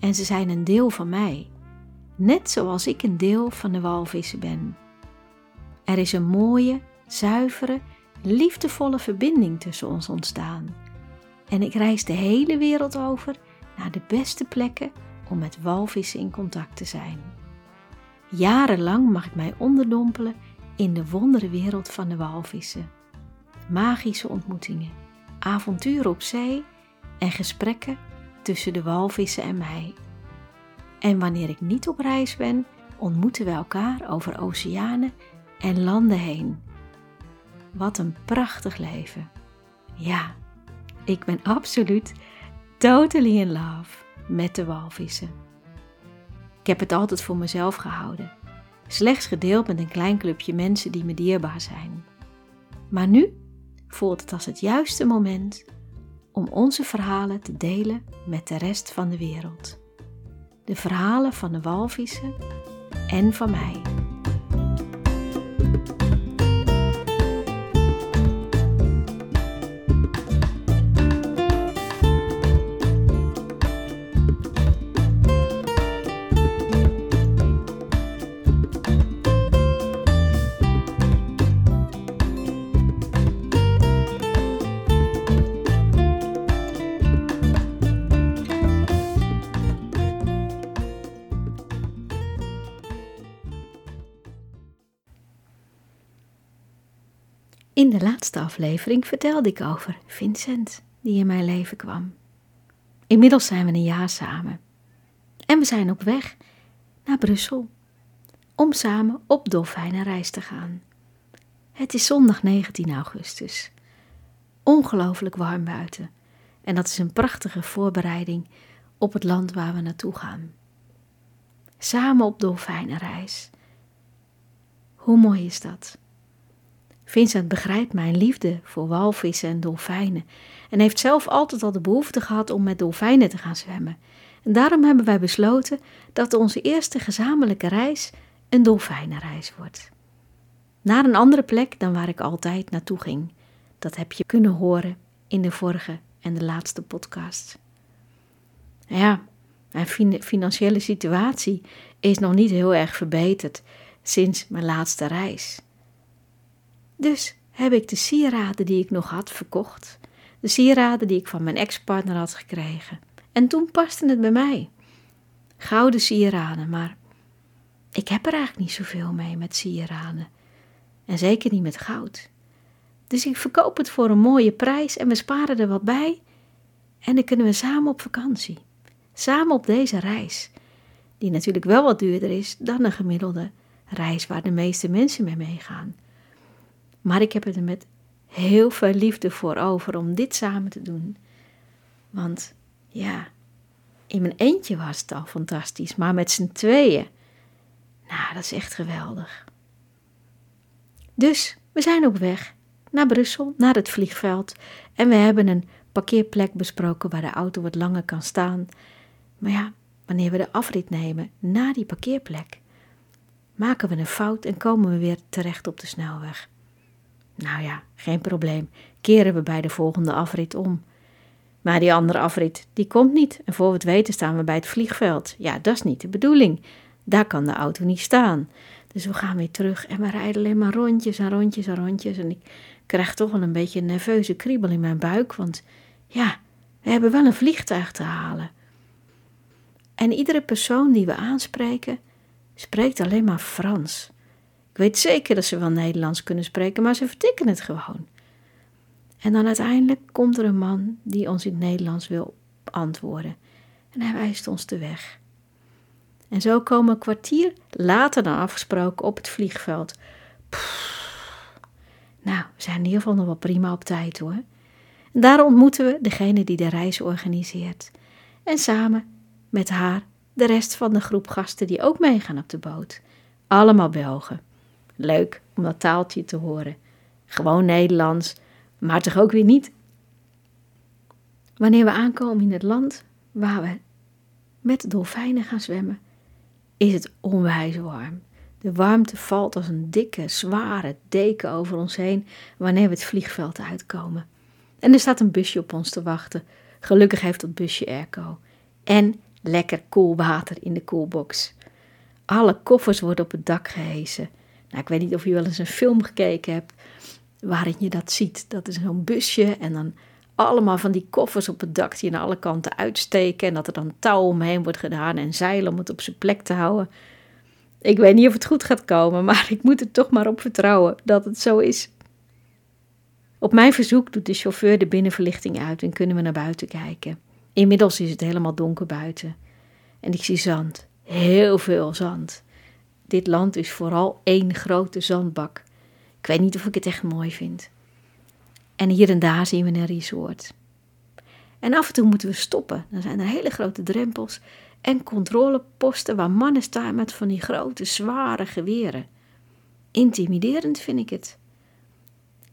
En ze zijn een deel van mij, net zoals ik een deel van de walvissen ben. Er is een mooie, zuivere, liefdevolle verbinding tussen ons ontstaan. En ik reis de hele wereld over naar de beste plekken om met walvissen in contact te zijn. Jarenlang mag ik mij onderdompelen in de wonderenwereld van de walvissen. Magische ontmoetingen, avonturen op zee en gesprekken tussen de walvissen en mij. En wanneer ik niet op reis ben, ontmoeten we elkaar over oceanen en landen heen. Wat een prachtig leven. Ja, ik ben absoluut totally in love met de walvissen. Ik heb het altijd voor mezelf gehouden, slechts gedeeld met een klein clubje mensen die me dierbaar zijn. Maar nu voelt het als het juiste moment om onze verhalen te delen met de rest van de wereld. De verhalen van de walvissen en van mij. In de laatste aflevering vertelde ik over Vincent, die in mijn leven kwam. Inmiddels zijn we een jaar samen. En we zijn op weg naar Brussel om samen op dolfijnenreis te gaan. Het is zondag 19 augustus. Ongelooflijk warm buiten. En dat is een prachtige voorbereiding op het land waar we naartoe gaan. Samen op dolfijnenreis. Hoe mooi is dat? Vincent begrijpt mijn liefde voor walvissen en dolfijnen en heeft zelf altijd al de behoefte gehad om met dolfijnen te gaan zwemmen. En daarom hebben wij besloten dat onze eerste gezamenlijke reis een dolfijnenreis wordt. Naar een andere plek dan waar ik altijd naartoe ging. Dat heb je kunnen horen in de vorige en de laatste podcast. Ja, mijn financiële situatie is nog niet heel erg verbeterd sinds mijn laatste reis. Dus heb ik de sieraden die ik nog had verkocht. De sieraden die ik van mijn ex-partner had gekregen. En toen paste het bij mij. Gouden sieraden, maar ik heb er eigenlijk niet zoveel mee met sieraden. En zeker niet met goud. Dus ik verkoop het voor een mooie prijs en we sparen er wat bij. En dan kunnen we samen op vakantie. Samen op deze reis. Die natuurlijk wel wat duurder is dan een gemiddelde reis waar de meeste mensen mee meegaan. Maar ik heb het er met heel veel liefde voor over om dit samen te doen. Want ja, in mijn eentje was het al fantastisch, maar met z'n tweeën, nou, dat is echt geweldig. Dus we zijn op weg naar Brussel, naar het vliegveld. En we hebben een parkeerplek besproken waar de auto wat langer kan staan. Maar ja, wanneer we de afrit nemen naar die parkeerplek, maken we een fout en komen we weer terecht op de snelweg. Nou ja, geen probleem. Keren we bij de volgende afrit om. Maar die andere afrit, die komt niet. En voor we het weten staan we bij het vliegveld. Ja, dat is niet de bedoeling. Daar kan de auto niet staan. Dus we gaan weer terug en we rijden alleen maar rondjes en rondjes en rondjes. En ik krijg toch wel een beetje een nerveuze kriebel in mijn buik. Want ja, we hebben wel een vliegtuig te halen. En iedere persoon die we aanspreken, spreekt alleen maar Frans. Weet zeker dat ze wel Nederlands kunnen spreken, maar ze vertikken het gewoon. En dan uiteindelijk komt er een man die ons in het Nederlands wil antwoorden. En hij wijst ons de weg. En zo komen we een kwartier later dan afgesproken op het vliegveld. Nou, we zijn in ieder geval nog wel prima op tijd hoor. Daar ontmoeten we degene die de reis organiseert. En samen met haar de rest van de groep gasten die ook meegaan op de boot. Allemaal Belgen. Leuk om dat taaltje te horen. Gewoon Nederlands, maar toch ook weer niet. Wanneer we aankomen in het land waar we met dolfijnen gaan zwemmen, is het onwijs warm. De warmte valt als een dikke, zware deken over ons heen wanneer we het vliegveld uitkomen. En er staat een busje op ons te wachten. Gelukkig heeft dat busje airco. En lekker koel water in de koelbox. Alle koffers worden op het dak gehesen. Nou, ik weet niet of je wel eens een film gekeken hebt waarin je dat ziet. Dat is zo'n busje en dan allemaal van die koffers op het dak die aan alle kanten uitsteken. En dat er dan touw omheen wordt gedaan en zeilen om het op zijn plek te houden. Ik weet niet of het goed gaat komen, maar ik moet er toch maar op vertrouwen dat het zo is. Op mijn verzoek doet de chauffeur de binnenverlichting uit en kunnen we naar buiten kijken. Inmiddels is het helemaal donker buiten. En ik zie zand. Heel veel zand. Dit land is vooral één grote zandbak. Ik weet niet of ik het echt mooi vind. En hier en daar zien we een resort. En af en toe moeten we stoppen. Dan zijn er hele grote drempels en controleposten waar mannen staan met van die grote, zware geweren. Intimiderend vind ik het.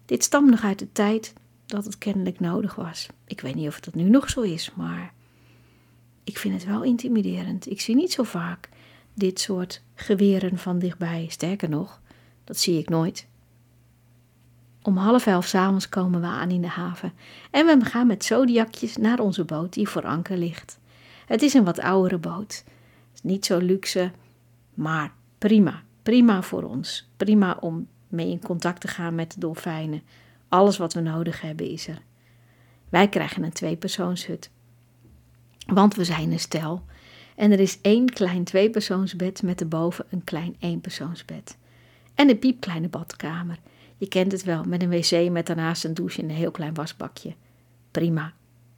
Dit stamt nog uit de tijd dat het kennelijk nodig was. Ik weet niet of dat nu nog zo is, maar ik vind het wel intimiderend. Ik zie niet zo vaak dit soort geweren van dichtbij. Sterker nog, dat zie ik nooit. Om half elf s'avonds komen we aan in de haven en we gaan met zodiakjes naar onze boot die voor anker ligt. Het is een wat oudere boot. Niet zo luxe, maar prima. Prima voor ons. Prima om mee in contact te gaan met de dolfijnen. Alles wat we nodig hebben is er. Wij krijgen een tweepersoonshut. Want we zijn een stel. En er is één klein tweepersoonsbed met erboven een klein eenpersoonsbed. En een piepkleine badkamer. Je kent het wel, met een wc met daarnaast een douche en een heel klein wasbakje. Prima.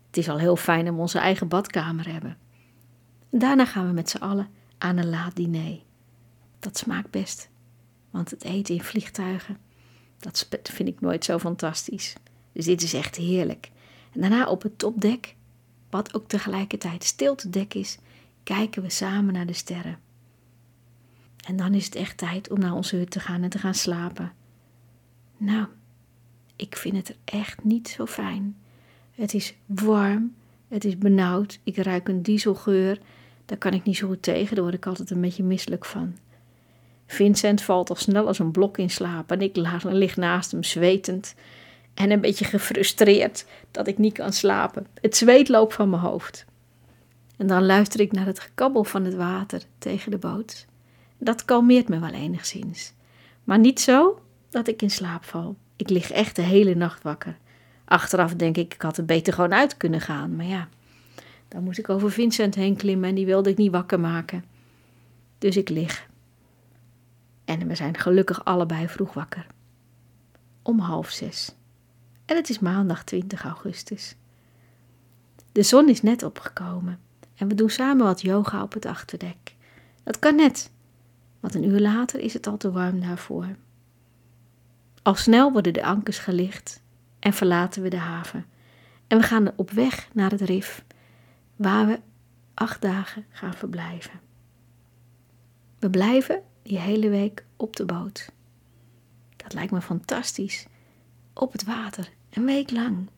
Het is al heel fijn om onze eigen badkamer te hebben. Daarna gaan we met z'n allen aan een laat diner. Dat smaakt best, want het eten in vliegtuigen, dat vind ik nooit zo fantastisch. Dus dit is echt heerlijk. En daarna op het topdek, wat ook tegelijkertijd stiltedek is, kijken we samen naar de sterren. En dan is het echt tijd om naar onze hut te gaan en te gaan slapen. Nou, ik vind het er echt niet zo fijn. Het is warm, het is benauwd, ik ruik een dieselgeur. Daar kan ik niet zo goed tegen, daar word ik altijd een beetje misselijk van. Vincent valt al snel als een blok in slaap en ik lig naast hem zwetend en een beetje gefrustreerd dat ik niet kan slapen. Het zweet loopt van mijn hoofd. En dan luister ik naar het gekabbel van het water tegen de boot. Dat kalmeert me wel enigszins. Maar niet zo dat ik in slaap val. Ik lig echt de hele nacht wakker. Achteraf denk ik, ik had er beter gewoon uit kunnen gaan. Maar ja, dan moest ik over Vincent heen klimmen en die wilde ik niet wakker maken. Dus ik lig. En we zijn gelukkig allebei vroeg wakker. Om half zes. En het is maandag 20 augustus. De zon is net opgekomen en we doen samen wat yoga op het achterdek. Dat kan net, want een uur later is het al te warm daarvoor. Al snel worden de ankers gelicht en verlaten we de haven. En we gaan op weg naar het rif, waar we acht dagen gaan verblijven. We blijven die hele week op de boot. Dat lijkt me fantastisch. Op het water, een week lang.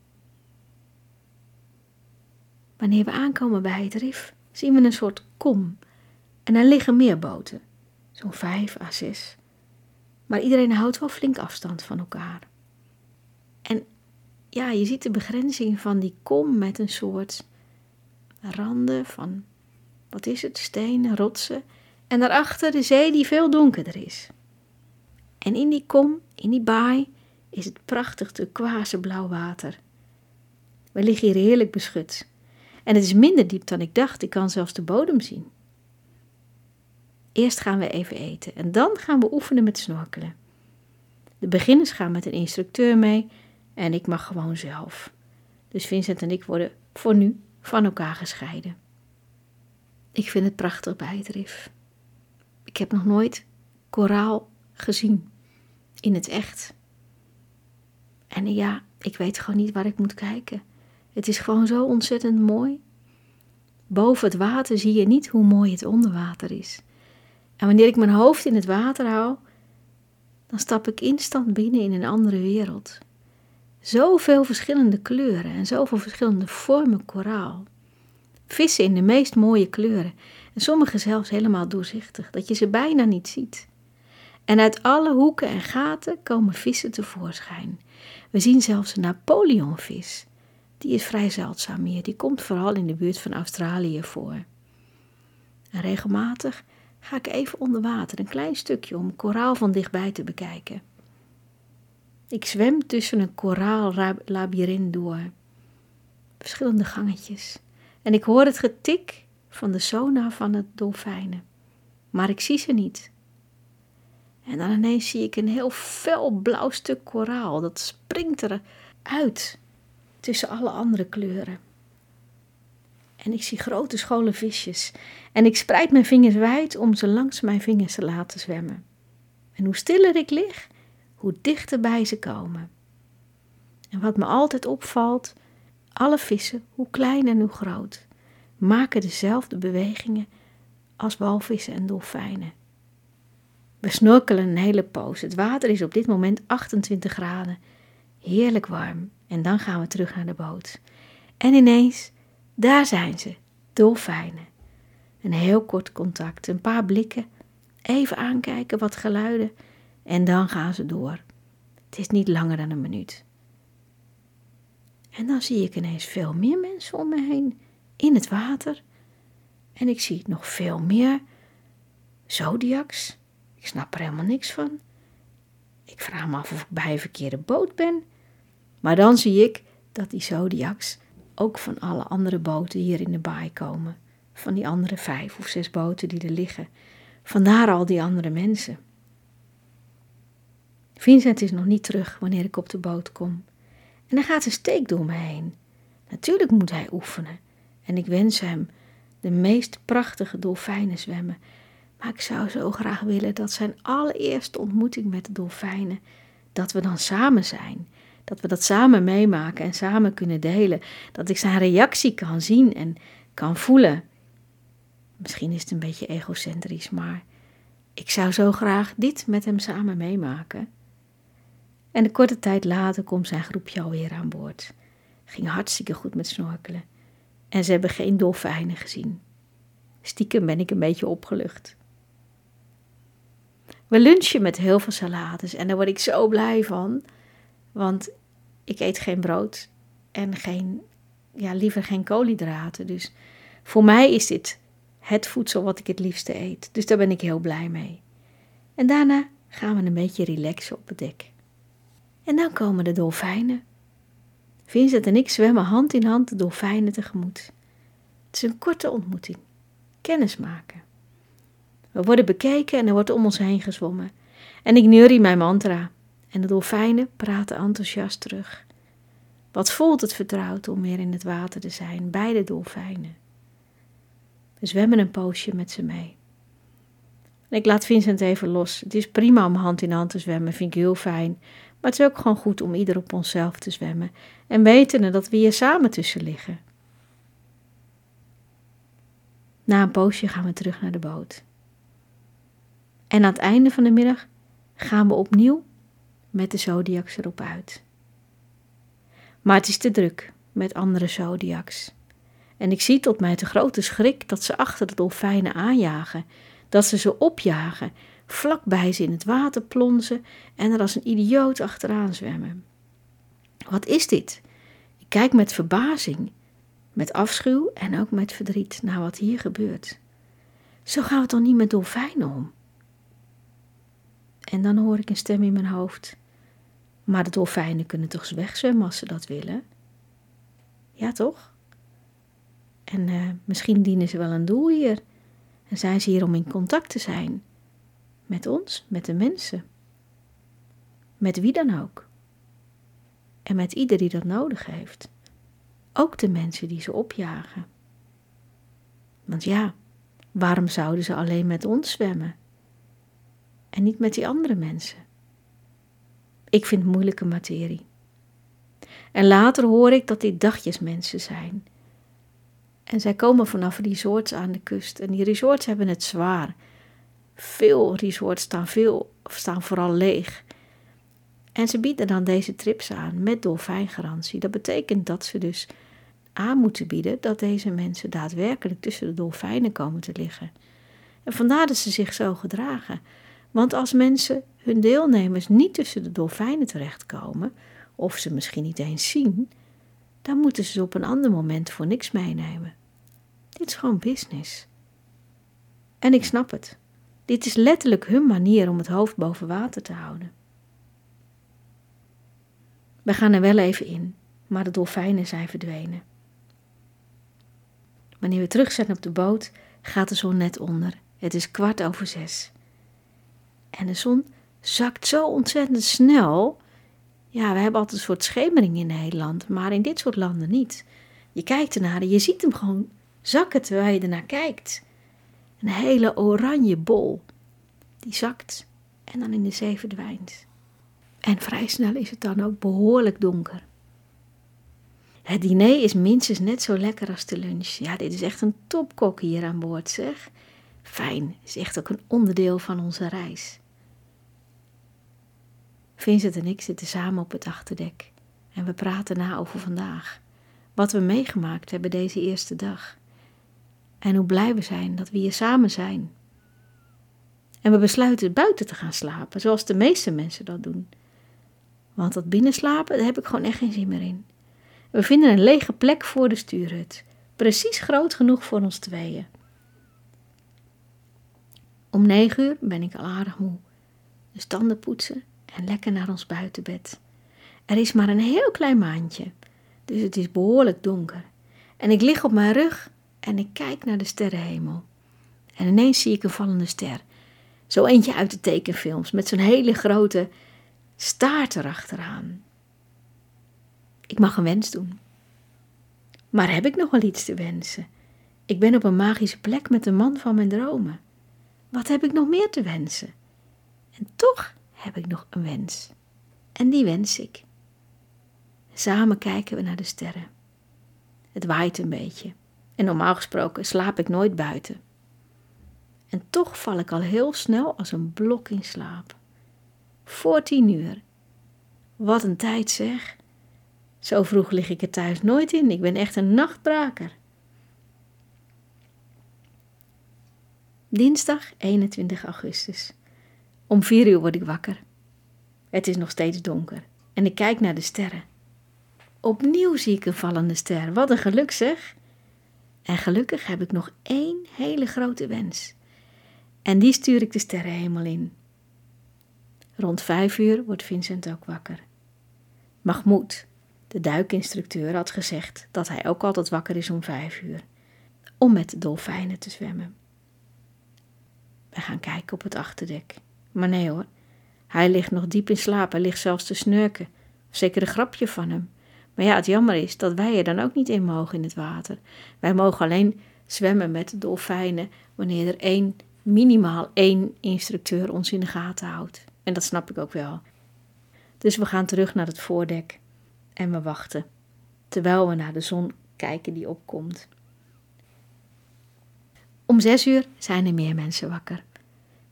Wanneer we aankomen bij het rif, zien we een soort kom. En er liggen meer boten, zo'n vijf à zes. Maar iedereen houdt wel flink afstand van elkaar. En ja, je ziet de begrenzing van die kom met een soort randen van, wat is het, stenen, rotsen. En daarachter de zee die veel donkerder is. En in die kom, in die baai, is het prachtig turquoise blauw water. We liggen hier heerlijk beschut. En het is minder diep dan ik dacht, ik kan zelfs de bodem zien. Eerst gaan we even eten en dan gaan we oefenen met snorkelen. De beginners gaan met een instructeur mee en ik mag gewoon zelf. Dus Vincent en ik worden voor nu van elkaar gescheiden. Ik vind het prachtig bij het rif. Ik heb nog nooit koraal gezien in het echt. En ja, ik weet gewoon niet waar ik moet kijken. Het is gewoon zo ontzettend mooi. Boven het water zie je niet hoe mooi het onder water is. En wanneer ik mijn hoofd in het water hou, dan stap ik instant binnen in een andere wereld. Zoveel verschillende kleuren en zoveel verschillende vormen koraal. Vissen in de meest mooie kleuren en sommige zelfs helemaal doorzichtig, dat je ze bijna niet ziet. En uit alle hoeken en gaten komen vissen tevoorschijn. We zien zelfs een Napoleonvis. Die is vrij zeldzaam hier, die komt vooral in de buurt van Australië voor. En regelmatig ga ik even onder water, een klein stukje, om koraal van dichtbij te bekijken. Ik zwem tussen een koraallabyrint door. Verschillende gangetjes. En ik hoor het getik van de sonar van het dolfijnen. Maar ik zie ze niet. En dan ineens zie ik een heel fel blauw stuk koraal. Dat springt eruit tussen alle andere kleuren. En ik zie grote scholen visjes. En ik spreid mijn vingers wijd om ze langs mijn vingers te laten zwemmen. En hoe stiller ik lig, hoe dichter bij ze komen. En wat me altijd opvalt, alle vissen, hoe klein en hoe groot, maken dezelfde bewegingen als walvissen en dolfijnen. We snorkelen een hele poos. Het water is op dit moment 28 graden. Heerlijk warm. En dan gaan we terug naar de boot. En ineens, daar zijn ze, dolfijnen. Een heel kort contact, een paar blikken, even aankijken, wat geluiden en dan gaan ze door. Het is niet langer dan een minuut. En dan zie ik ineens veel meer mensen om me heen in het water. En ik zie nog veel meer zodiacs. Ik snap er helemaal niks van. Ik vraag me af of ik bij een verkeerde boot ben. Maar dan zie ik dat die zodiacs ook van alle andere boten hier in de baai komen. Van die andere vijf of zes boten die er liggen. Vandaar al die andere mensen. Vincent is nog niet terug wanneer ik op de boot kom. En er gaat een steek door me heen. Natuurlijk moet hij oefenen. En ik wens hem de meest prachtige dolfijnen zwemmen. Maar ik zou zo graag willen dat zijn allereerste ontmoeting met de dolfijnen, dat we dan samen zijn. Dat we dat samen meemaken en samen kunnen delen. Dat ik zijn reactie kan zien en kan voelen. Misschien is het een beetje egocentrisch, maar ik zou zo graag dit met hem samen meemaken. En een korte tijd later komt zijn groepje alweer aan boord. Ging hartstikke goed met snorkelen. En ze hebben geen dolfijnen gezien. Stiekem ben ik een beetje opgelucht. We lunchen met heel veel salades en daar word ik zo blij van. Want ik eet geen brood en geen, ja, liever geen koolhydraten. Dus voor mij is dit het voedsel wat ik het liefste eet. Dus daar ben ik heel blij mee. En daarna gaan we een beetje relaxen op het dek. En dan komen de dolfijnen. Vincent en ik zwemmen hand in hand de dolfijnen tegemoet. Het is een korte ontmoeting. Kennis maken. We worden bekeken en er wordt om ons heen gezwommen. En ik neurie mijn mantra. En de dolfijnen praten enthousiast terug. Wat voelt het vertrouwd om weer in het water te zijn bij de dolfijnen. We zwemmen een poosje met ze mee. Ik laat Vincent even los. Het is prima om hand in hand te zwemmen, vind ik heel fijn. Maar het is ook gewoon goed om ieder op onszelf te zwemmen en weten dat we hier samen tussen liggen. Na een poosje gaan we terug naar de boot. En aan het einde van de middag gaan we opnieuw met de zodiacs erop uit. Maar het is te druk met andere zodiacs. En ik zie tot mij te grote schrik dat ze achter de dolfijnen aanjagen, dat ze ze opjagen vlakbij ze in het water plonzen en er als een idioot achteraan zwemmen. Wat is dit? Ik kijk met verbazing, met afschuw en ook met verdriet naar wat hier gebeurt. Zo gaan we toch niet met dolfijnen om? En dan hoor ik een stem in mijn hoofd. Maar de dolfijnen kunnen toch wegzwemmen als ze dat willen? Ja, toch? En uh, misschien dienen ze wel een doel hier. En zijn ze hier om in contact te zijn met ons, met de mensen. Met wie dan ook. En met ieder die dat nodig heeft. Ook de mensen die ze opjagen. Want ja, waarom zouden ze alleen met ons zwemmen? En niet met die andere mensen? Ik vind moeilijke materie. En later hoor ik dat dit dagjesmensen zijn. En zij komen vanaf resorts aan de kust. En die resorts hebben het zwaar. Veel resorts staan, veel, staan vooral leeg. En ze bieden dan deze trips aan met dolfijngarantie. Dat betekent dat ze dus aan moeten bieden dat deze mensen daadwerkelijk tussen de dolfijnen komen te liggen. En vandaar dat ze zich zo gedragen. Want als mensen hun deelnemers niet tussen de dolfijnen terechtkomen, of ze misschien niet eens zien, dan moeten ze op een ander moment voor niks meenemen. Dit is gewoon business. En ik snap het. Dit is letterlijk hun manier om het hoofd boven water te houden. We gaan er wel even in, maar de dolfijnen zijn verdwenen. Wanneer we terug zijn op de boot, gaat de zon net onder. Het is kwart over zes. En de zon zakt zo ontzettend snel. Ja, we hebben altijd een soort schemering in Nederland, maar in dit soort landen niet. Je kijkt ernaar en je ziet hem gewoon zakken terwijl je ernaar kijkt. Een hele oranje bol. Die zakt en dan in de zee verdwijnt. En vrij snel is het dan ook behoorlijk donker. Het diner is minstens net zo lekker als de lunch. Ja, dit is echt een topkok hier aan boord, zeg. Fijn, is echt ook een onderdeel van onze reis. Vincent en ik zitten samen op het achterdek en we praten na over vandaag. Wat we meegemaakt hebben deze eerste dag. En hoe blij we zijn dat we hier samen zijn. En we besluiten buiten te gaan slapen, zoals de meeste mensen dat doen. Want dat binnenslapen, daar heb ik gewoon echt geen zin meer in. We vinden een lege plek voor de stuurhut, precies groot genoeg voor ons tweeën. Om negen uur ben ik al aardig moe. Dus tanden poetsen en lekker naar ons buitenbed. Er is maar een heel klein maandje, dus het is behoorlijk donker. En ik lig op mijn rug en ik kijk naar de sterrenhemel. En ineens zie ik een vallende ster. Zo eentje uit de tekenfilms, met zo'n hele grote staart erachteraan. Ik mag een wens doen. Maar heb ik nog wel iets te wensen? Ik ben op een magische plek met de man van mijn dromen. Wat heb ik nog meer te wensen? En toch heb ik nog een wens. En die wens ik. Samen kijken we naar de sterren. Het waait een beetje. En normaal gesproken slaap ik nooit buiten. En toch val ik al heel snel als een blok in slaap. Voor tien uur. Wat een tijd zeg. Zo vroeg lig ik er thuis nooit in. Ik ben echt een nachtbraker. Dinsdag 21 augustus. Om vier uur word ik wakker. Het is nog steeds donker en ik kijk naar de sterren. Opnieuw zie ik een vallende ster. Wat een geluk zeg! En gelukkig heb ik nog één hele grote wens. En die stuur ik de sterrenhemel in. Rond vijf uur wordt Vincent ook wakker. Mahmoud, de duikinstructeur, had gezegd dat hij ook altijd wakker is om vijf uur, om met de dolfijnen te zwemmen. We gaan kijken op het achterdek. Maar nee hoor, hij ligt nog diep in slaap, hij ligt zelfs te snurken. Zeker een grapje van hem. Maar ja, het jammer is dat wij er dan ook niet in mogen in het water. Wij mogen alleen zwemmen met de dolfijnen wanneer er één, minimaal één instructeur ons in de gaten houdt. En dat snap ik ook wel. Dus we gaan terug naar het voordek en we wachten, terwijl we naar de zon kijken die opkomt. Om zes uur zijn er meer mensen wakker.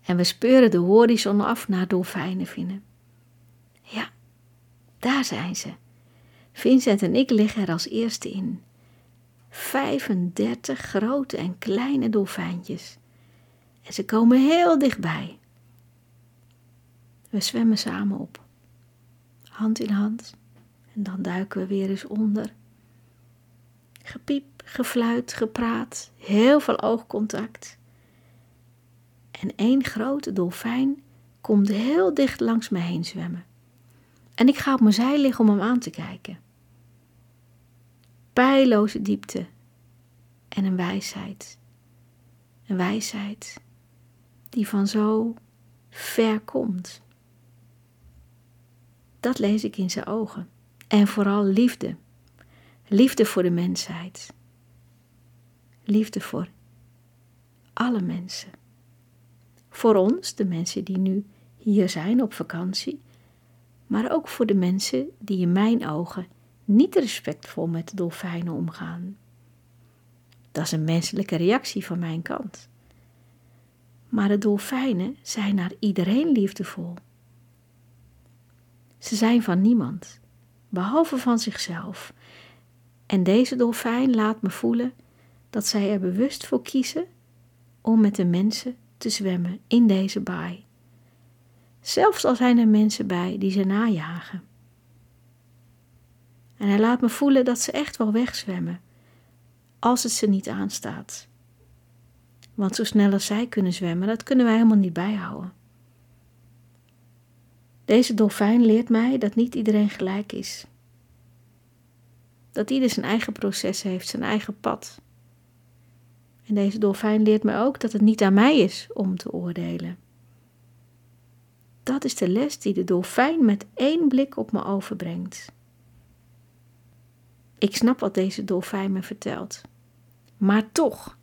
En we speuren de horizon af naar dolfijnenvinnen. Ja, daar zijn ze. Vincent en ik liggen er als eerste in. 35 grote en kleine dolfijntjes. En ze komen heel dichtbij. We zwemmen samen op, hand in hand, en dan duiken we weer eens onder. Gepiep, gefluit, gepraat, heel veel oogcontact. En één grote dolfijn komt heel dicht langs me heen zwemmen. En ik ga op mijn zij liggen om hem aan te kijken. Pijloze diepte en een wijsheid. Een wijsheid die van zo ver komt. Dat lees ik in zijn ogen. En vooral liefde. Liefde voor de mensheid. Liefde voor alle mensen. Voor ons, de mensen die nu hier zijn op vakantie, maar ook voor de mensen die in mijn ogen niet respectvol met de dolfijnen omgaan. Dat is een menselijke reactie van mijn kant. Maar de dolfijnen zijn naar iedereen liefdevol. Ze zijn van niemand, behalve van zichzelf. En deze dolfijn laat me voelen dat zij er bewust voor kiezen om met de mensen te zwemmen in deze baai. Zelfs al zijn er mensen bij die ze najagen. En hij laat me voelen dat ze echt wel wegzwemmen, als het ze niet aanstaat. Want zo snel als zij kunnen zwemmen, dat kunnen wij helemaal niet bijhouden. Deze dolfijn leert mij dat niet iedereen gelijk is. Dat ieder zijn eigen proces heeft, zijn eigen pad. En deze dolfijn leert me ook dat het niet aan mij is om te oordelen. Dat is de les die de dolfijn met één blik op me overbrengt. Ik snap wat deze dolfijn me vertelt. Maar toch,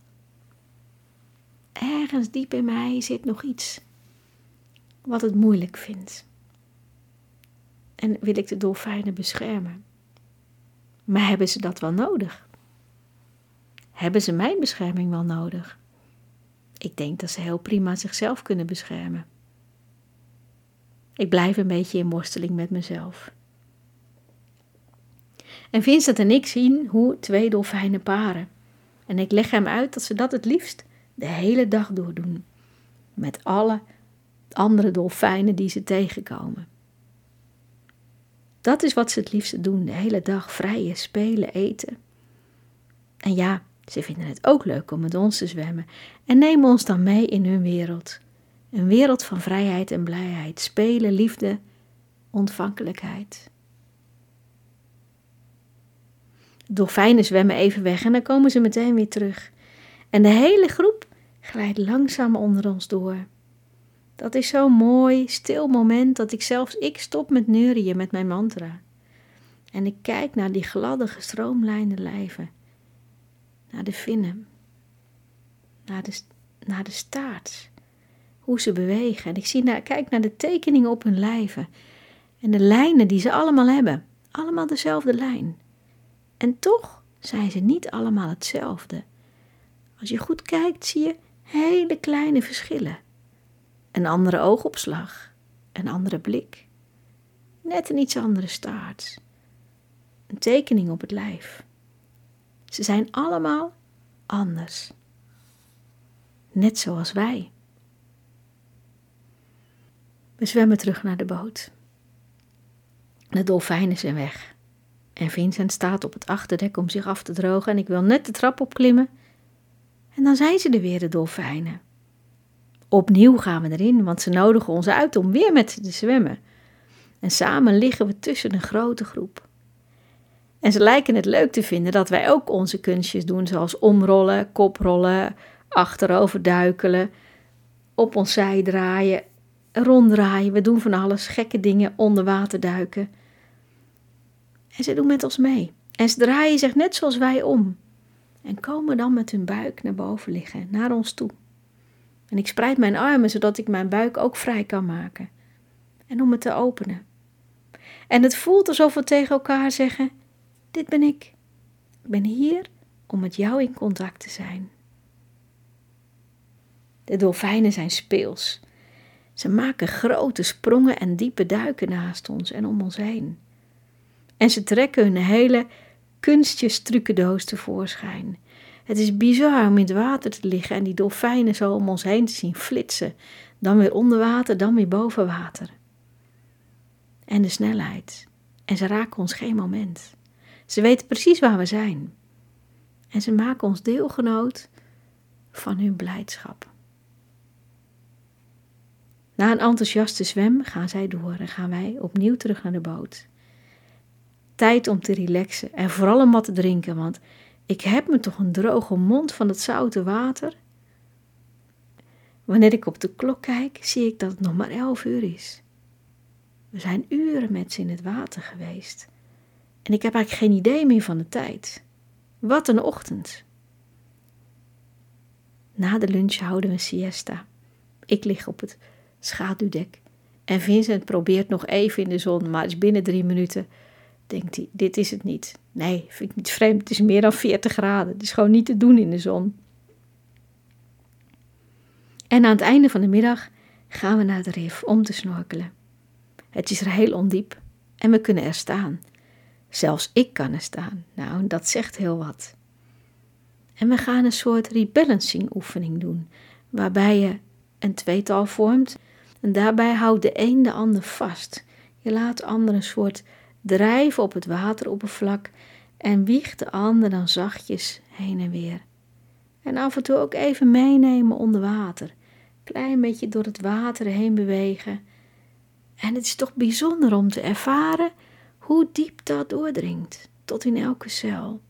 ergens diep in mij zit nog iets wat het moeilijk vindt. En wil ik de dolfijnen beschermen. Maar hebben ze dat wel nodig? Hebben ze mijn bescherming wel nodig? Ik denk dat ze heel prima zichzelf kunnen beschermen. Ik blijf een beetje in worsteling met mezelf. En Vincent en ik zien hoe twee dolfijnen paren. En ik leg hem uit dat ze dat het liefst de hele dag door doen. Met alle andere dolfijnen die ze tegenkomen. Dat is wat ze het liefste doen, de hele dag vrijen, spelen, eten. En ja, ze vinden het ook leuk om met ons te zwemmen en nemen ons dan mee in hun wereld. Een wereld van vrijheid en blijheid, spelen, liefde, ontvankelijkheid. Dolfijnen zwemmen even weg en dan komen ze meteen weer terug. En de hele groep glijdt langzaam onder ons door. Dat is zo'n mooi, stil moment dat ik zelfs ik stop met neurieën met mijn mantra. En ik kijk naar die gladde, gestroomlijnde lijven. Naar de vinnen. Naar de, naar de staart. Hoe ze bewegen. En ik zie naar, kijk naar de tekeningen op hun lijven. En de lijnen die ze allemaal hebben. Allemaal dezelfde lijn. En toch zijn ze niet allemaal hetzelfde. Als je goed kijkt, zie je hele kleine verschillen. Een andere oogopslag, een andere blik, net een iets andere staart, een tekening op het lijf. Ze zijn allemaal anders, net zoals wij. We zwemmen terug naar de boot. De dolfijnen zijn weg. En Vincent staat op het achterdek om zich af te drogen en ik wil net de trap opklimmen. En dan zijn ze er weer, de dolfijnen. Opnieuw gaan we erin, want ze nodigen ons uit om weer met ze te zwemmen. En samen liggen we tussen een grote groep. En ze lijken het leuk te vinden dat wij ook onze kunstjes doen, zoals omrollen, koprollen, achterover duikelen, op ons zij draaien, ronddraaien. We doen van alles, gekke dingen, onder water duiken. En ze doen met ons mee. En ze draaien zich net zoals wij om. En komen dan met hun buik naar boven liggen, naar ons toe. En ik spreid mijn armen zodat ik mijn buik ook vrij kan maken. En om het te openen. En het voelt alsof we tegen elkaar zeggen: Dit ben ik. Ik ben hier om met jou in contact te zijn. De dolfijnen zijn speels. Ze maken grote sprongen en diepe duiken naast ons en om ons heen. En ze trekken hun hele kunstjes trucendoos tevoorschijn. Het is bizar om in het water te liggen en die dolfijnen zo om ons heen te zien flitsen. Dan weer onder water, dan weer boven water. En de snelheid. En ze raken ons geen moment. Ze weten precies waar we zijn. En ze maken ons deelgenoot van hun blijdschap. Na een enthousiaste zwem gaan zij door en gaan wij opnieuw terug naar de boot. Tijd om te relaxen en vooral om wat te drinken, want ik heb me toch een droge mond van het zoute water. Wanneer ik op de klok kijk, zie ik dat het nog maar elf uur is. We zijn uren met ze in het water geweest. En ik heb eigenlijk geen idee meer van de tijd. Wat een ochtend. Na de lunch houden we een siesta. Ik lig op het schaduwdek en Vincent probeert nog even in de zon, maar is binnen drie minuten denkt hij, dit is het niet. Nee, vind ik niet vreemd. Het is meer dan 40 graden. Het is gewoon niet te doen in de zon. En aan het einde van de middag gaan we naar de rif om te snorkelen. Het is er heel ondiep en we kunnen er staan. Zelfs ik kan er staan. Nou, dat zegt heel wat. En we gaan een soort rebalancing oefening doen, waarbij je een tweetal vormt en daarbij houdt de een de ander vast. Je laat de ander een soort drijven op het wateroppervlak en wiegt de ander dan zachtjes heen en weer. En af en toe ook even meenemen onder water. Klein beetje door het water heen bewegen. En het is toch bijzonder om te ervaren hoe diep dat doordringt, tot in elke cel.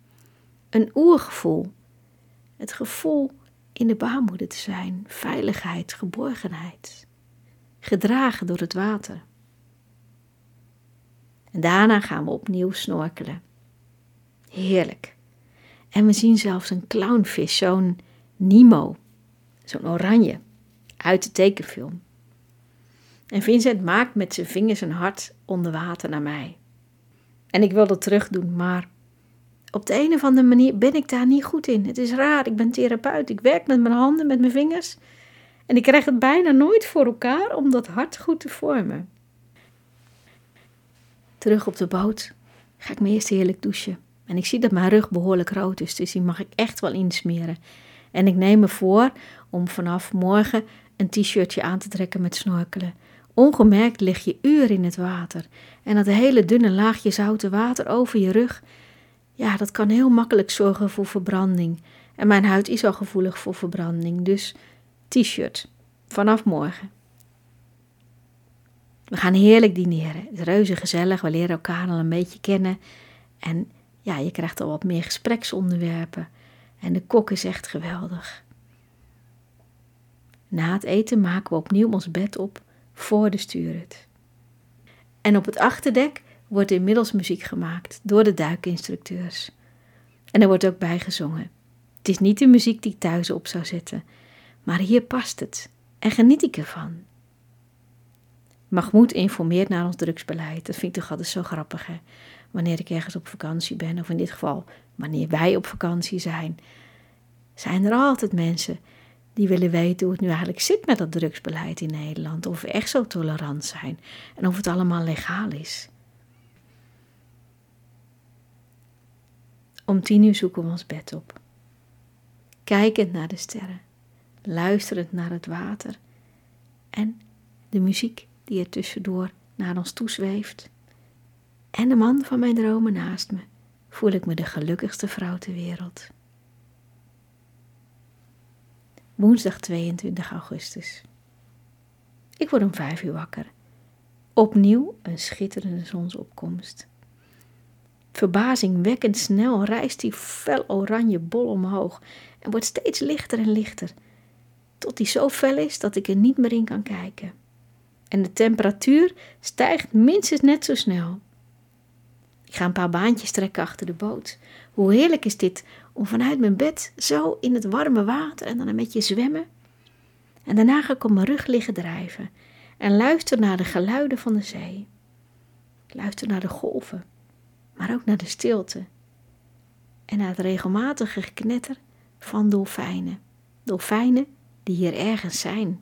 Een oergevoel. Het gevoel in de baarmoeder te zijn, veiligheid, geborgenheid. Gedragen door het water. En daarna gaan we opnieuw snorkelen. Heerlijk. En we zien zelfs een clownvis, zo'n Nemo, zo'n oranje, uit de tekenfilm. En Vincent maakt met zijn vingers een hart onder water naar mij. En ik wil dat terug doen, maar op de een of andere manier ben ik daar niet goed in. Het is raar, ik ben therapeut, ik werk met mijn handen, met mijn vingers. En ik krijg het bijna nooit voor elkaar om dat hart goed te vormen. Terug op de boot ga ik me eerst heerlijk douchen. En ik zie dat mijn rug behoorlijk rood is, dus die mag ik echt wel insmeren. En ik neem me voor om vanaf morgen een t-shirtje aan te trekken met snorkelen. Ongemerkt lig je uren in het water. En dat hele dunne laagje zoute water over je rug, ja, dat kan heel makkelijk zorgen voor verbranding. En mijn huid is al gevoelig voor verbranding, dus t-shirt vanaf morgen. We gaan heerlijk dineren. Het is reuze gezellig. We leren elkaar al een beetje kennen. En ja, je krijgt al wat meer gespreksonderwerpen. En de kok is echt geweldig. Na het eten maken we opnieuw ons bed op voor de stuurhut. En op het achterdek wordt inmiddels muziek gemaakt door de duikinstructeurs. En er wordt ook bijgezongen. Het is niet de muziek die ik thuis op zou zetten, maar hier past het en geniet ik ervan. Mahmoud informeert naar ons drugsbeleid. Dat vind ik toch altijd zo grappig, hè? Wanneer ik ergens op vakantie ben, of in dit geval wanneer wij op vakantie zijn, zijn er altijd mensen die willen weten hoe het nu eigenlijk zit met dat drugsbeleid in Nederland. Of we echt zo tolerant zijn en of het allemaal legaal is. Om tien uur zoeken we ons bed op. Kijkend naar de sterren, luisterend naar het water en de muziek die er tussendoor naar ons toezweeft. En de man van mijn dromen naast me, voel ik me de gelukkigste vrouw ter wereld. Woensdag 22 augustus. Ik word om vijf uur wakker. Opnieuw een schitterende zonsopkomst. Verbazingwekkend snel rijst die fel oranje bol omhoog en wordt steeds lichter en lichter, tot die zo fel is dat ik er niet meer in kan kijken. En de temperatuur stijgt minstens net zo snel. Ik ga een paar baantjes trekken achter de boot. Hoe heerlijk is dit om vanuit mijn bed zo in het warme water en dan een beetje zwemmen. En daarna ga ik op mijn rug liggen drijven en luister naar de geluiden van de zee. luister naar de golven, maar ook naar de stilte en naar het regelmatige geknetter van dolfijnen. Dolfijnen die hier ergens zijn.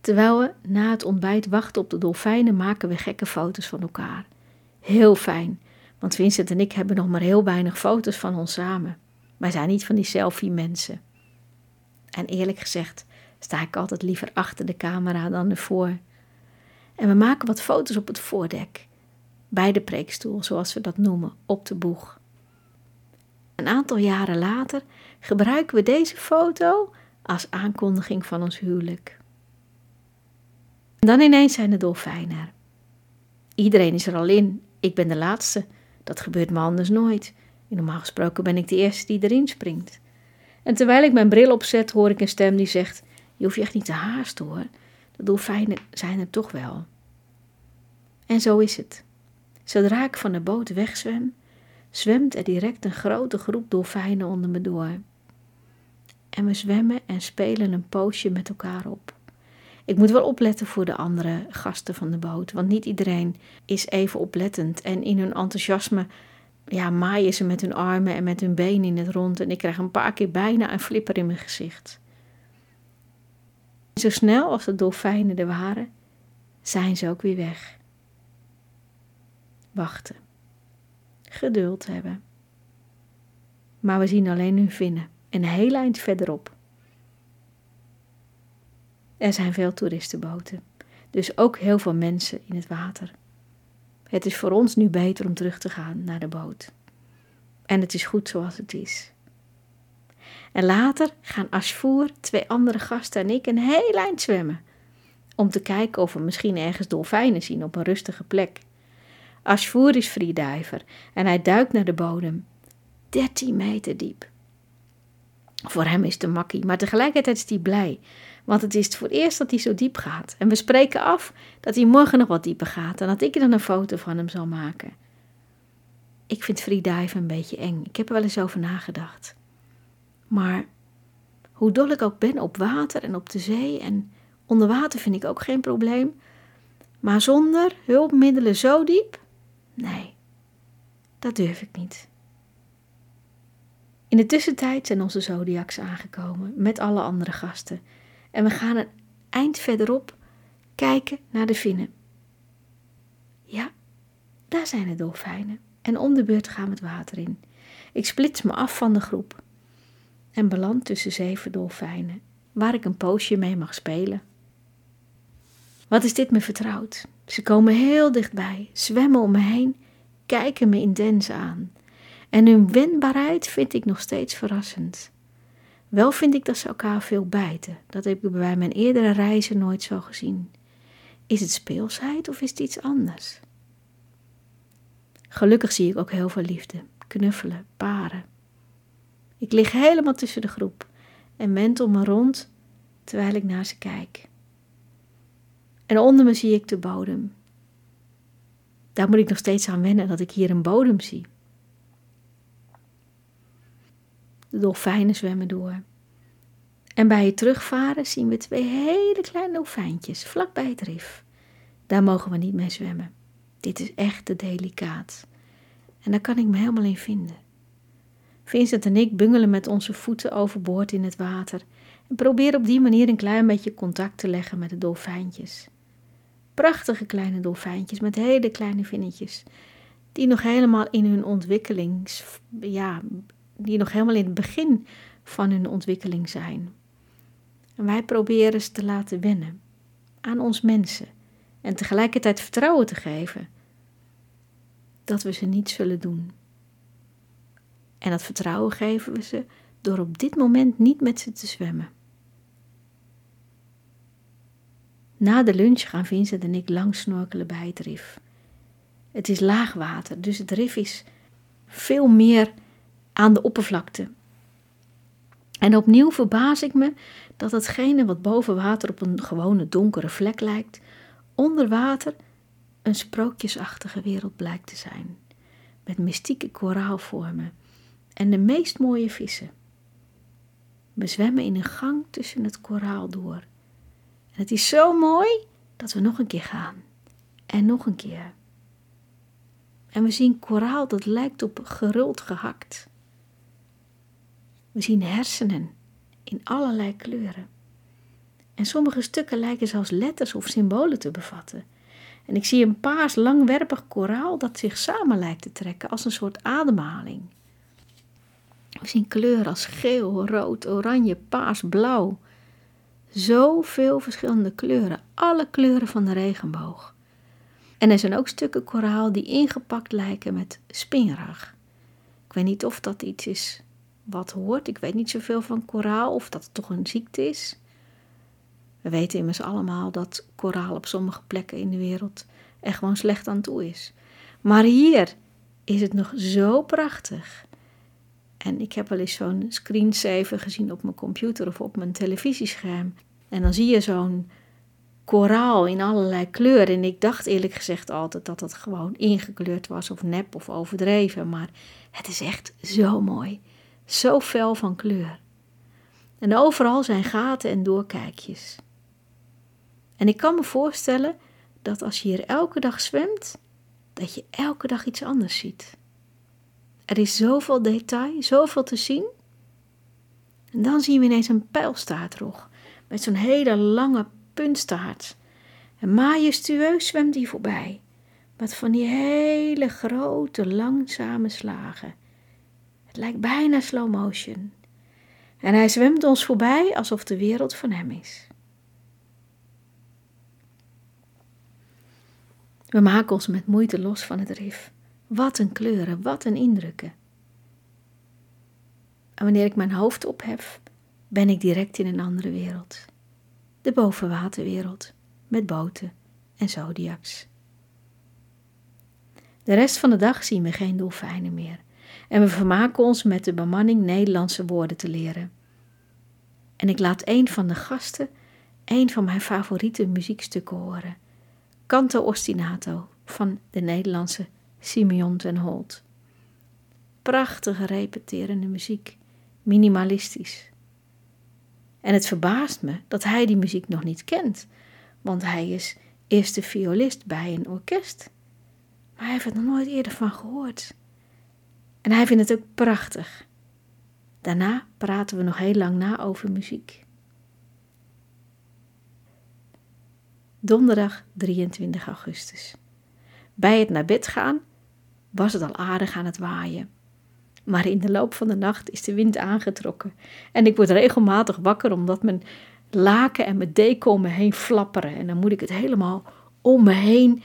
Terwijl we na het ontbijt wachten op de dolfijnen, maken we gekke foto's van elkaar. Heel fijn, want Vincent en ik hebben nog maar heel weinig foto's van ons samen. Wij zijn niet van die selfie-mensen. En eerlijk gezegd sta ik altijd liever achter de camera dan ervoor. En we maken wat foto's op het voordek, bij de preekstoel, zoals we dat noemen, op de boeg. Een aantal jaren later gebruiken we deze foto als aankondiging van ons huwelijk. En dan ineens zijn de dolfijnen er. Iedereen is er al in. Ik ben de laatste. Dat gebeurt me anders nooit. Normaal gesproken ben ik de eerste die erin springt. En terwijl ik mijn bril opzet, hoor ik een stem die zegt: Je hoeft je echt niet te haasten hoor. De dolfijnen zijn er toch wel. En zo is het. Zodra ik van de boot wegzwem, zwemt er direct een grote groep dolfijnen onder me door. En we zwemmen en spelen een poosje met elkaar op. Ik moet wel opletten voor de andere gasten van de boot, want niet iedereen is even oplettend. En in hun enthousiasme ja, maaien ze met hun armen en met hun benen in het rond. En ik krijg een paar keer bijna een flipper in mijn gezicht. Zo snel als de dolfijnen er waren, zijn ze ook weer weg. Wachten. Geduld hebben. Maar we zien alleen hun vinnen, een heel eind verderop. Er zijn veel toeristenboten, dus ook heel veel mensen in het water. Het is voor ons nu beter om terug te gaan naar de boot. En het is goed zoals het is. En later gaan Ashvoer, twee andere gasten en ik een heel eind zwemmen. Om te kijken of we misschien ergens dolfijnen zien op een rustige plek. Ashvoer is freediver en hij duikt naar de bodem. 13 meter diep. Voor hem is een makkie, maar tegelijkertijd is hij blij. Want het is voor het eerst dat hij zo diep gaat. En we spreken af dat hij morgen nog wat dieper gaat en dat ik dan een foto van hem zal maken. Ik vind freediven een beetje eng. Ik heb er wel eens over nagedacht. Maar hoe dol ik ook ben op water en op de zee en onder water vind ik ook geen probleem. Maar zonder hulpmiddelen zo diep? Nee, dat durf ik niet. In de tussentijd zijn onze zodiacs aangekomen met alle andere gasten. En we gaan een eind verderop kijken naar de vinnen. Ja, daar zijn de dolfijnen. En om de beurt gaan we het water in. Ik splits me af van de groep en beland tussen zeven dolfijnen, waar ik een poosje mee mag spelen. Wat is dit me vertrouwd? Ze komen heel dichtbij, zwemmen om me heen, kijken me intens aan. En hun wendbaarheid vind ik nog steeds verrassend. Wel vind ik dat ze elkaar veel bijten. Dat heb ik bij mijn eerdere reizen nooit zo gezien. Is het speelsheid of is het iets anders? Gelukkig zie ik ook heel veel liefde, knuffelen, paren. Ik lig helemaal tussen de groep en mentel me rond terwijl ik naar ze kijk. En onder me zie ik de bodem. Daar moet ik nog steeds aan wennen dat ik hier een bodem zie. Dolfijnen zwemmen door. En bij het terugvaren zien we twee hele kleine dolfijntjes vlak bij het rif. Daar mogen we niet mee zwemmen. Dit is echt te delicaat. En daar kan ik me helemaal in vinden. Vincent en ik bungelen met onze voeten overboord in het water en proberen op die manier een klein beetje contact te leggen met de dolfijntjes. Prachtige kleine dolfijntjes met hele kleine vinnetjes, die nog helemaal in hun ontwikkelings, ja, die nog helemaal in het begin van hun ontwikkeling zijn. En wij proberen ze te laten wennen aan ons mensen en tegelijkertijd vertrouwen te geven dat we ze niet zullen doen. En dat vertrouwen geven we ze door op dit moment niet met ze te zwemmen. Na de lunch gaan Vincent en ik lang snorkelen bij het rif. Het is laag water, dus het rif is veel meer aan de oppervlakte. En opnieuw verbaas ik me dat hetgene wat boven water op een gewone donkere vlek lijkt, onder water een sprookjesachtige wereld blijkt te zijn, met mystieke koraalvormen en de meest mooie vissen. We zwemmen in een gang tussen het koraal door. En het is zo mooi dat we nog een keer gaan. En nog een keer. En we zien koraal dat lijkt op geruld gehakt. We zien hersenen in allerlei kleuren. En sommige stukken lijken zelfs letters of symbolen te bevatten. En ik zie een paars langwerpig koraal dat zich samen lijkt te trekken als een soort ademhaling. We zien kleuren als geel, rood, oranje, paars, blauw. Zoveel verschillende kleuren, alle kleuren van de regenboog. En er zijn ook stukken koraal die ingepakt lijken met spinrag. Ik weet niet of dat iets is wat hoort. Ik weet niet zoveel van koraal of dat het toch een ziekte is. We weten immers allemaal dat koraal op sommige plekken in de wereld er gewoon slecht aan toe is. Maar hier is het nog zo prachtig. En ik heb wel eens zo'n screensaver gezien op mijn computer of op mijn televisiescherm. En dan zie je zo'n koraal in allerlei kleuren. En ik dacht eerlijk gezegd altijd dat het gewoon ingekleurd was of nep of overdreven. Maar het is echt zo mooi. Zo fel van kleur. En overal zijn gaten en doorkijkjes. En ik kan me voorstellen dat als je hier elke dag zwemt, dat je elke dag iets anders ziet. Er is zoveel detail, zoveel te zien. En dan zien we ineens een pijlstaartrog met zo'n hele lange puntstaart. En majestueus zwemt die voorbij, met van die hele grote, langzame slagen. Lijkt bijna slow motion. En hij zwemt ons voorbij alsof de wereld van hem is. We maken ons met moeite los van het rif. Wat een kleuren, wat een indrukken. En wanneer ik mijn hoofd ophef, ben ik direct in een andere wereld. De bovenwaterwereld, met boten en zodiacs. De rest van de dag zien we geen dolfijnen meer. En we vermaken ons met de bemanning Nederlandse woorden te leren. En ik laat een van de gasten een van mijn favoriete muziekstukken horen. Canto Ostinato van de Nederlandse Simeon ten Holt. Prachtige repeterende muziek, minimalistisch. En het verbaast me dat hij die muziek nog niet kent, want hij is eerste violist bij een orkest. Maar hij heeft er nog nooit eerder van gehoord. En hij vindt het ook prachtig. Daarna praten we nog heel lang na over muziek. Donderdag 23 augustus. Bij het naar bed gaan was het al aardig aan het waaien. Maar in de loop van de nacht is de wind aangetrokken en ik word regelmatig wakker omdat mijn laken en mijn deken om me heen flapperen. En dan moet ik het helemaal om me heen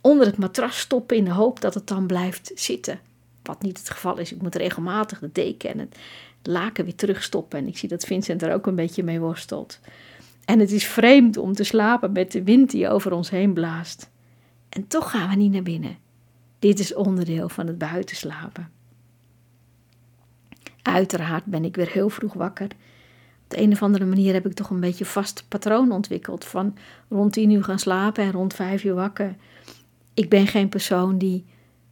onder het matras stoppen in de hoop dat het dan blijft zitten. Wat niet het geval is. Ik moet regelmatig de deken en het laken weer terugstoppen. En ik zie dat Vincent er ook een beetje mee worstelt. En het is vreemd om te slapen met de wind die over ons heen blaast. En toch gaan we niet naar binnen. Dit is onderdeel van het buitenslapen. Uiteraard ben ik weer heel vroeg wakker. Op de een of andere manier heb ik toch een beetje vast patroon ontwikkeld van rond tien uur gaan slapen en rond vijf uur wakker. Ik ben geen persoon die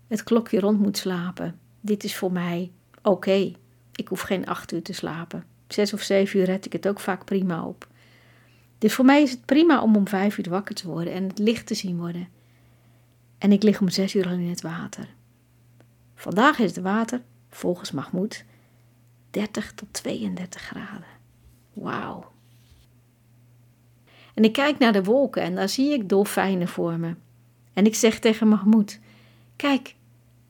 het klokje rond moet slapen. Dit is voor mij oké. Ik hoef geen acht uur te slapen. Zes of zeven uur red ik het ook vaak prima op. Dus voor mij is het prima om om vijf uur wakker te worden en het licht te zien worden. En ik lig om zes uur al in het water. Vandaag is het water, volgens Mahmoud, 30 tot 32 graden. Wauw. En ik kijk naar de wolken en daar zie ik dolfijnen voor me. En ik zeg tegen Mahmoud: Kijk,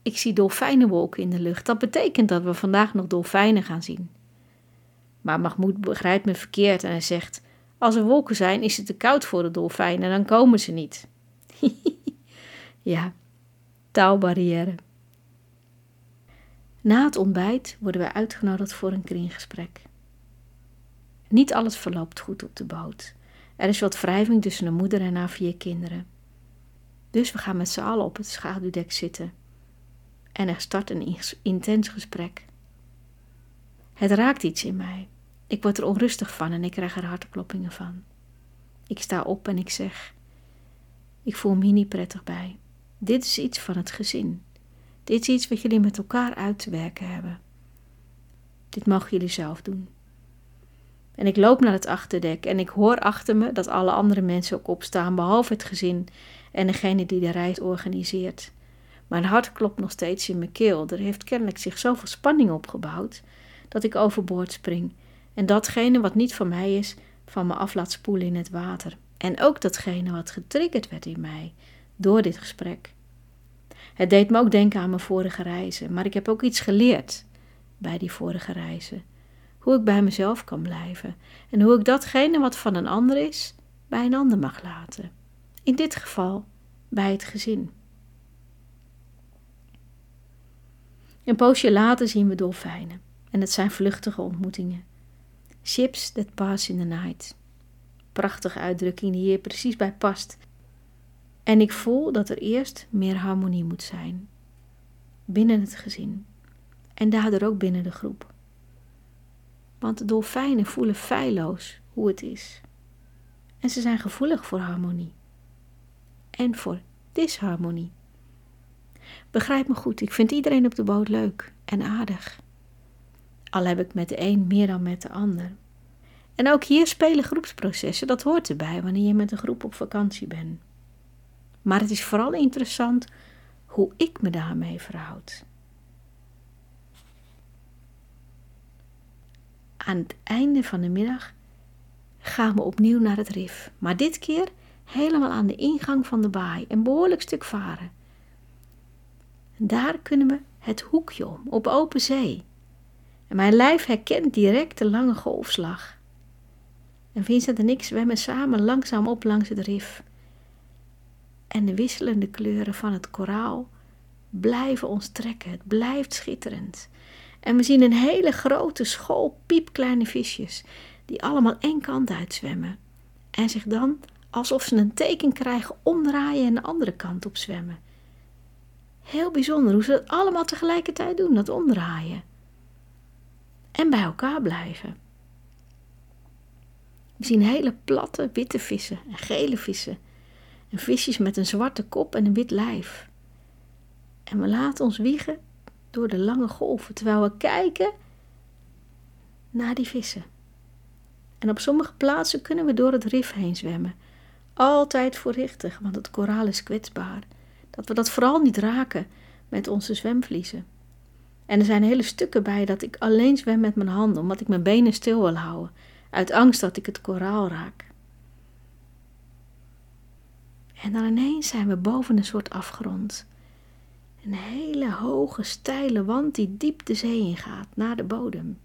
ik zie dolfijnenwolken in de lucht. Dat betekent dat we vandaag nog dolfijnen gaan zien. Maar Mahmoud begrijpt me verkeerd en hij zegt: Als er wolken zijn, is het te koud voor de dolfijnen en dan komen ze niet. ja, taalbarrière. Na het ontbijt worden we uitgenodigd voor een kringgesprek. Niet alles verloopt goed op de boot. Er is wat wrijving tussen de moeder en haar vier kinderen. Dus we gaan met z'n allen op het schaduwdek zitten. En er start een intens gesprek. Het raakt iets in mij. Ik word er onrustig van en ik krijg er hartkloppingen van. Ik sta op en ik zeg: Ik voel me hier niet prettig bij. Dit is iets van het gezin. Dit is iets wat jullie met elkaar uit te werken hebben. Dit mogen jullie zelf doen. En ik loop naar het achterdek en ik hoor achter me dat alle andere mensen ook opstaan, behalve het gezin en degene die de reis organiseert. Mijn hart klopt nog steeds in mijn keel. Er heeft kennelijk zich zoveel spanning opgebouwd dat ik overboord spring. En datgene wat niet van mij is, van me af laat spoelen in het water. En ook datgene wat getriggerd werd in mij door dit gesprek. Het deed me ook denken aan mijn vorige reizen, maar ik heb ook iets geleerd bij die vorige reizen. Hoe ik bij mezelf kan blijven en hoe ik datgene wat van een ander is, bij een ander mag laten. In dit geval bij het gezin. Een poosje later zien we dolfijnen en het zijn vluchtige ontmoetingen. Ships that pass in the night. Prachtige uitdrukking die hier precies bij past en ik voel dat er eerst meer harmonie moet zijn. Binnen het gezin. En daardoor ook binnen de groep. Want de dolfijnen voelen feilloos hoe het is. En ze zijn gevoelig voor harmonie. En voor disharmonie. Begrijp me goed, ik vind iedereen op de boot leuk en aardig. Al heb ik met de een meer dan met de ander. En ook hier spelen groepsprocessen, dat hoort erbij wanneer je met een groep op vakantie bent. Maar het is vooral interessant hoe ik me daarmee verhoud. Aan het einde van de middag gaan we opnieuw naar het rif, maar dit keer helemaal aan de ingang van de baai, een behoorlijk stuk varen. Daar kunnen we het hoekje om, op open zee. En mijn lijf herkent direct de lange golfslag. En Vincent en ik zwemmen samen langzaam op langs het rif. En de wisselende kleuren van het koraal blijven ons trekken. Het blijft schitterend. En we zien een hele grote school piepkleine visjes, die allemaal één kant uitzwemmen. En zich dan, alsof ze een teken krijgen, omdraaien en de andere kant op zwemmen. Heel bijzonder hoe ze dat allemaal tegelijkertijd doen, dat omdraaien. En bij elkaar blijven. We zien hele platte witte vissen en gele vissen. En visjes met een zwarte kop en een wit lijf. En we laten ons wiegen door de lange golven terwijl we kijken naar die vissen. En op sommige plaatsen kunnen we door het rif heen zwemmen. Altijd voorzichtig, want het koraal is kwetsbaar. Dat we dat vooral niet raken met onze zwemvliezen. En er zijn hele stukken bij dat ik alleen zwem met mijn handen, omdat ik mijn benen stil wil houden, uit angst dat ik het koraal raak. En dan ineens zijn we boven een soort afgrond. Een hele hoge, steile wand die diep de zee ingaat, naar de bodem.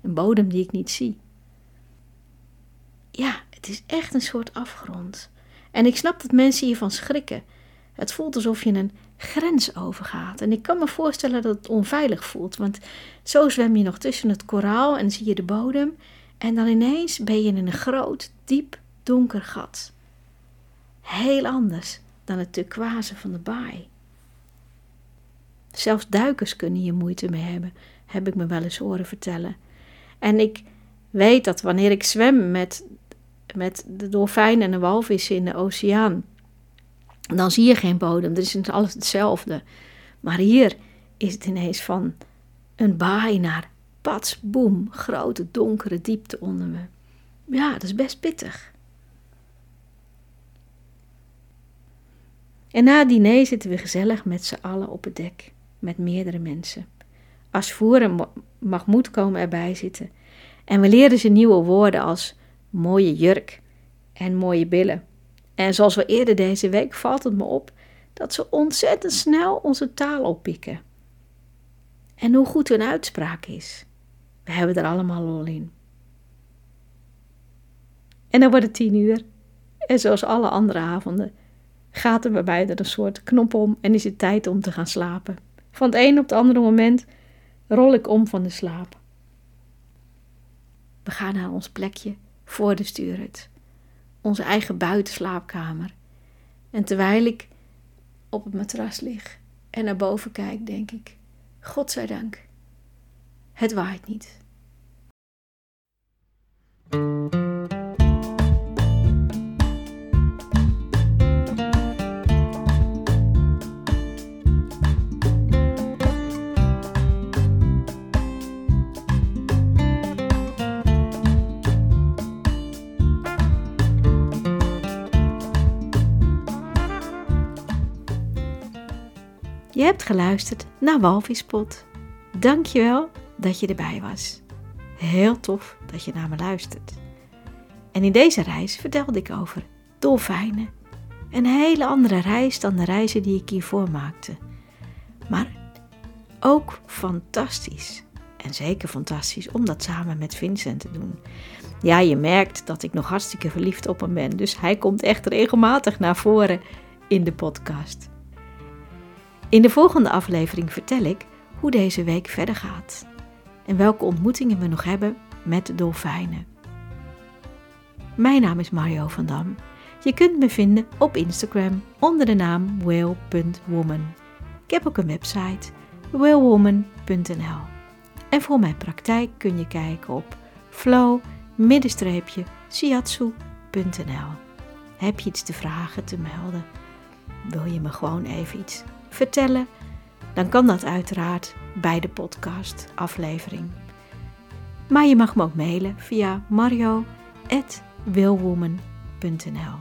Een bodem die ik niet zie. Ja, het is echt een soort afgrond. En ik snap dat mensen hiervan schrikken. Het voelt alsof je een grens overgaat. En ik kan me voorstellen dat het onveilig voelt, want zo zwem je nog tussen het koraal en zie je de bodem. En dan ineens ben je in een groot, diep, donker gat. Heel anders dan het turquoise van de baai. Zelfs duikers kunnen hier moeite mee hebben, heb ik me wel eens horen vertellen. En ik weet dat wanneer ik zwem met, met de dolfijnen en de walvissen in de oceaan, dan zie je geen bodem. Er is alles hetzelfde. Maar hier is het ineens van een baai naar pats, boem, grote donkere diepte onder me. Ja, dat is best pittig. En na het diner zitten we gezellig met z'n allen op het dek, met meerdere mensen. Als voer en Mahmoud komen erbij zitten. En we leren ze nieuwe woorden als mooie jurk en mooie billen. En zoals we eerder deze week valt het me op dat ze ontzettend snel onze taal oppikken. En hoe goed hun uitspraak is. We hebben er allemaal lol in. En dan wordt het tien uur. En zoals alle andere avonden gaat er bij mij een soort knop om en is het tijd om te gaan slapen. Van het een op het andere moment rol ik om van de slaap. We gaan naar ons plekje voor de stuurhut onze eigen buitenslaapkamer. En terwijl ik op het matras lig en naar boven kijk, denk ik: Godzijdank, het waait niet. Je hebt geluisterd naar Walvispot. Dankjewel dat je erbij was. Heel tof dat je naar me luistert. En in deze reis vertelde ik over dolfijnen. Een hele andere reis dan de reizen die ik hiervoor maakte. Maar ook fantastisch. En zeker fantastisch om dat samen met Vincent te doen. Ja, je merkt dat ik nog hartstikke verliefd op hem ben. Dus hij komt echt regelmatig naar voren in de podcast. In de volgende aflevering vertel ik hoe deze week verder gaat en welke ontmoetingen we nog hebben met dolfijnen. Mijn naam is Mario van Dam. Je kunt me vinden op Instagram onder de naam whale.woman. Ik heb ook een website whalewoman.nl. En voor mijn praktijk kun je kijken op flow-siatsu.nl. Heb je iets te vragen, te melden? Wil je me gewoon even iets vertellen, dan kan dat uiteraard bij de podcast aflevering. Maar je mag me ook mailen via mario.willwoman.nl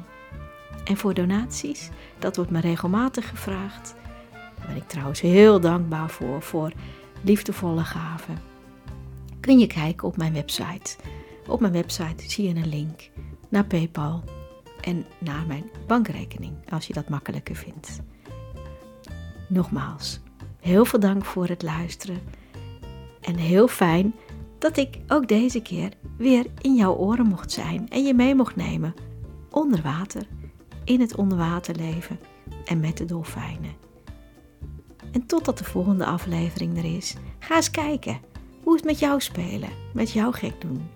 En voor donaties, dat wordt me regelmatig gevraagd. Daar ben ik trouwens heel dankbaar voor, voor liefdevolle gaven. Kun je kijken op mijn website. Op mijn website zie je een link naar PayPal en naar mijn bankrekening, als je dat makkelijker vindt. Nogmaals, heel veel dank voor het luisteren. En heel fijn dat ik ook deze keer weer in jouw oren mocht zijn en je mee mocht nemen onder water, in het onderwaterleven en met de dolfijnen. En totdat de volgende aflevering er is, ga eens kijken hoe het met jou spelen, met jou gek doen,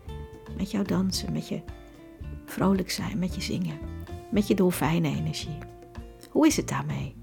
met jou dansen, met je vrolijk zijn, met je zingen, met je dolfijnenenergie. Hoe is het daarmee?